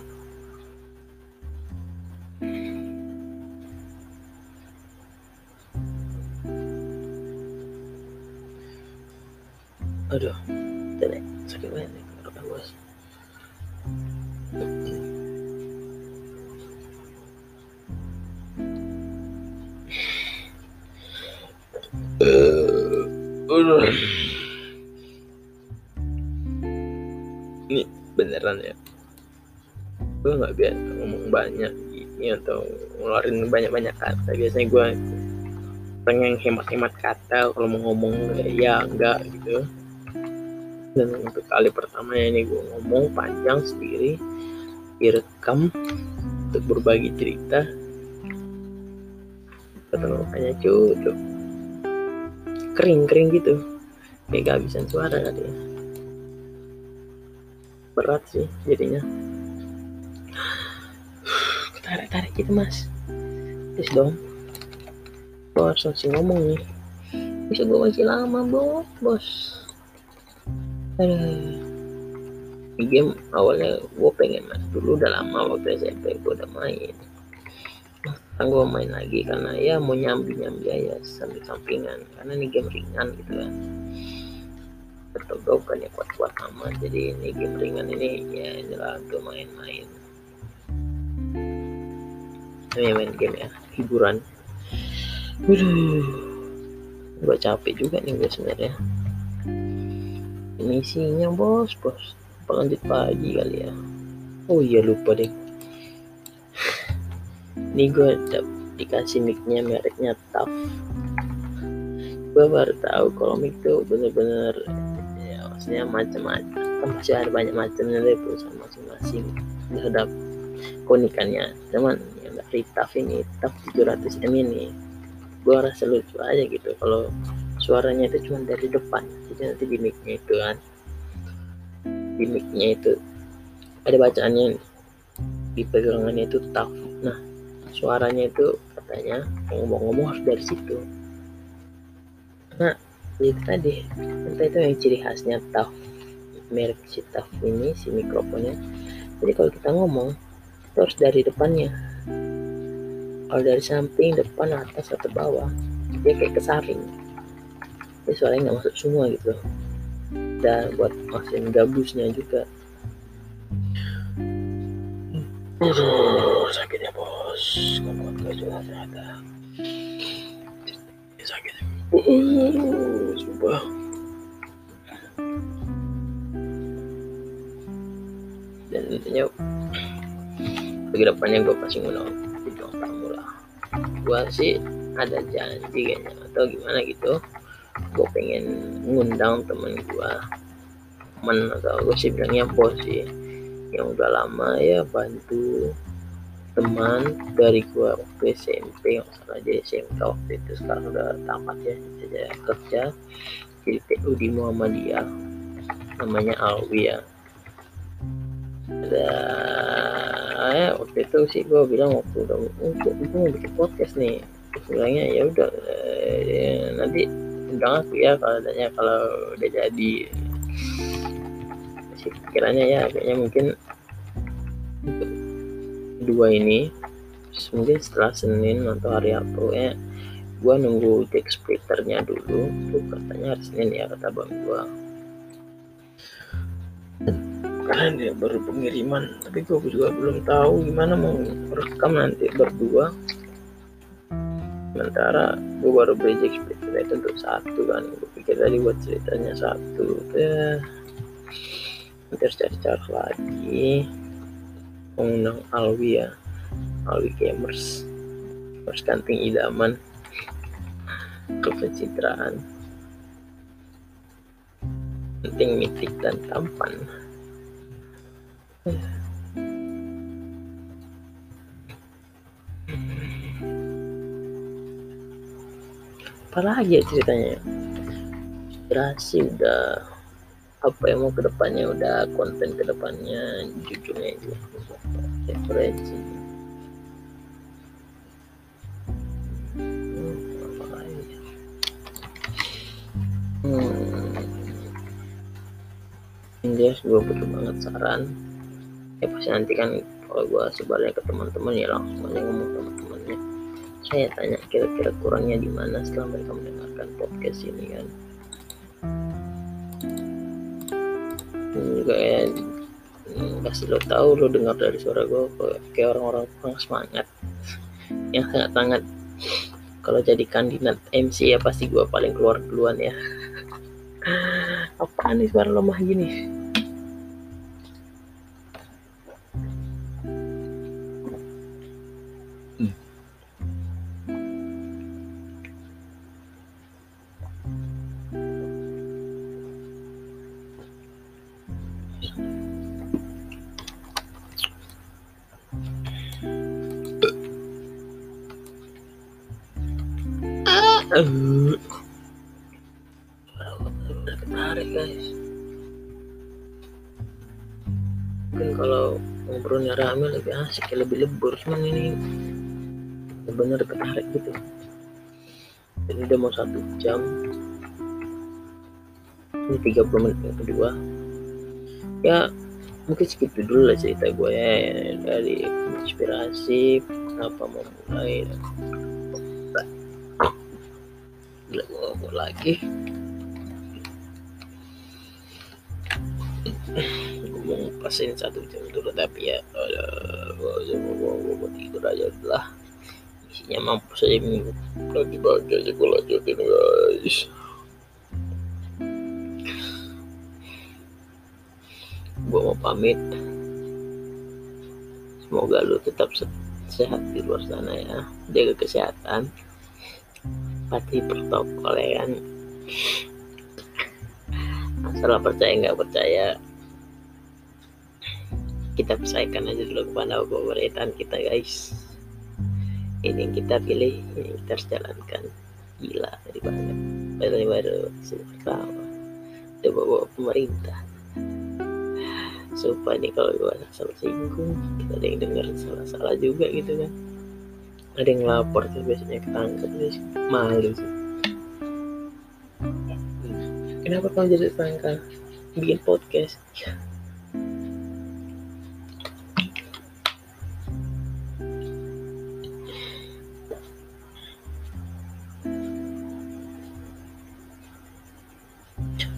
aduh jadi sakit banget nih tenggorokan bos Uh, beneran ya. Gue nggak biasa ngomong banyak gini atau ngeluarin banyak-banyak kata. Biasanya gue pengen hemat-hemat kata kalau mau ngomong ya enggak gitu. Dan untuk kali pertama ini gue ngomong panjang sendiri direkam untuk berbagi cerita ketentuannya cukup kering-kering gitu kayak kehabisan suara kali ya berat sih jadinya. Tarik-tarik gitu mas. Terus dong gue harus masih ngomong nih. Bisa gue masih lama bos. Bos. Aduh. Di game awalnya gue pengen mas dulu udah lama waktu SMP gue udah main. Kan gue main lagi karena ya mau nyambi nyambi aja sambil sampingan. Karena ini game ringan gitu kan atau bukan ya kuat kuat amat. Jadi ini game ringan ini ya inilah untuk main-main. Ini main game ya hiburan. Waduh, gue capek juga nih gue sebenarnya. Ini isinya bos bos. Lanjut pagi kali ya. Oh iya lupa deh. Ini gue dikasih micnya mereknya TAF. Gue baru tahu kalau mic tuh bener-bener maksudnya macam-macam. Kan masih ada banyak macamnya dari perusahaan masing-masing. Terhadap keunikannya. Cuman yang dari TAF ini. TAF 700 m ini. Gue rasa lucu aja gitu kalau suaranya itu cuma dari depan. Jadi nanti di itu kan. Di itu ada bacaannya di pegangannya itu TAF nah suaranya itu katanya ngomong-ngomong harus dari situ. Nah itu tadi entah itu yang ciri khasnya TAF merek si TAF ini si mikrofonnya. Jadi kalau kita ngomong itu harus dari depannya. Kalau dari samping depan atas atau bawah dia kayak kesaring. Jadi suaranya nggak masuk semua gitu. Dan buat masukin gabusnya juga. Aduh, sakit ya bos. Kalau nggak juga ternyata. Sakit. Uh, sumpah. Dan intinya bagi depannya gue pasti ngundang bintang tamu lah. Gue sih ada janji kayaknya atau gimana gitu. Gue pengen ngundang temen gue, temen atau gue sih bilangnya bos sih yang udah lama ya bantu teman dari gua waktu SMP yang salah aja SMK waktu itu sekarang udah tamat ya jadi kerja di PU di Muhammadiyah. Namanya Alwi ya. Ada ya waktu itu sih gua bilang waktu udah untuk gua mau bikin podcast nih. Bilangnya ya udah ya, nanti undang aku ya kalau adanya kalau udah jadi. Sih pikirannya ya kayaknya mungkin dua ini mungkin setelah Senin atau hari apa ya gua nunggu tech splitternya dulu. Tuh katanya hari Senin ya kata bang gua. Karena dia baru pengiriman tapi gua juga belum tahu gimana mau rekam nanti berdua. Sementara gue baru beli jack splitter itu untuk satu kan. Gue pikir tadi buat ceritanya satu ya nanti harus cari cara lagi pengundang Alwi ya. Alwi Gamers. Gamers kanting idaman. Kepencitraan penting mitik dan tampan. Apa lagi ya ceritanya ya? inspirasi udah apa yang mau ke depannya udah konten ke depannya jujurnya itu referensi hmm, hmm. jelas gue butuh banget saran. Ya pasti nanti kan kalau gue sebarnya ke teman-teman ya langsung aja ngomong sama temannya. Saya tanya kira-kira kurangnya di mana setelah mereka mendengarkan podcast ini kan juga ya kasih lo tahu lo dengar dari suara gue kayak orang-orang kurang semangat. Yang sangat sangat kalau jadi kandidat MC ya pasti gue paling keluar duluan ya. Apaan nih suara lemah gini udah ketarik guys. Mungkin kalau ngobrolnya rame lebih asik ya lebih lebur. Cuman ini benar ketarik gitu. Ini udah mau satu jam. Ini 30 menit yang kedua. Ya mungkin segitu dulu lah cerita gue ya dari inspirasi kenapa mau mulai ngomong lagi. Ngomong pasin satu jam dulu tapi ya gue tidur aja lah isinya mampu saja minggu lagi bahagia aja gue lanjutin guys. Gue mau pamit. Semoga lu tetap sehat di luar sana ya. Jaga kesehatan patuhi protokol ya kan masalah percaya nggak percaya kita percayakan aja dulu kepada pemerintahan kita guys. Ini yang kita pilih ini yang kita harus jalankan. Gila dari banyak. Baru baru pertama udah bawa pemerintah. Supaya nih kalau gue salah singgung kita ada yang denger salah-salah juga gitu kan ada yang lapor tuh biasanya ketangkep guys malu sih. Kenapa kamu jadi tersangka bikin podcast.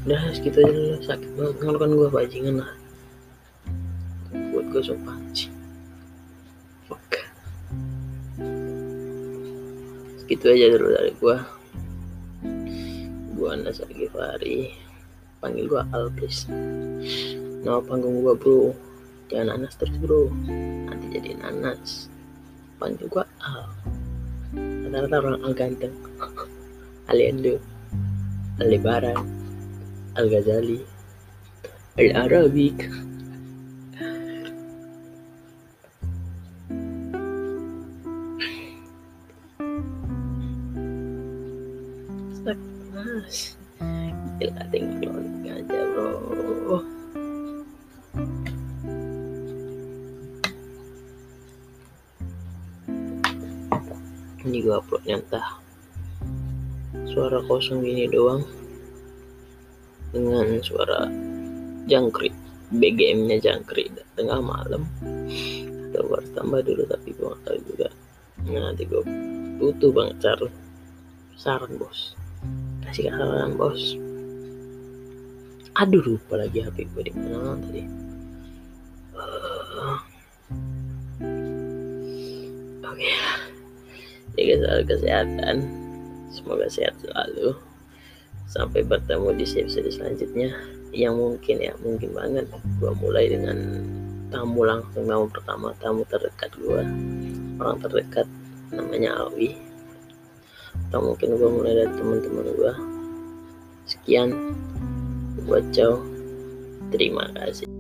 Udah segitu aja dulu sakit banget. Kan gue bajingan lah. Buat gue sopan segitu aja dulu dari gua. Gua Anas Gifari panggil gua Al please nama panggung gua bro. Jangan Anas terus bro. Nanti jadi Nanas panggil gua Al. Rata-rata orang Al ganteng. Aliando Al Lebaran. Al Ghazali. Al Arabic kosong gini doang. Dengan suara jangkrik BGM nya jangkrik tengah malam. Atau baru tambah dulu tapi gua gak tahu juga. Nah, nanti gua butuh banget saran saran bos. Kasih saran bos. Aduh lupa lagi HP gue di mana tadi. Uh, oke. Okay. jaga selalu kesehatan semoga sehat selalu. Sampai bertemu di episode selanjutnya. Yang mungkin ya mungkin banget. Gue mulai dengan tamu langsung tamu pertama tamu terdekat gue orang terdekat namanya Awi. Atau mungkin gue mulai dari teman-teman gue sekian. Buat ciao terima kasih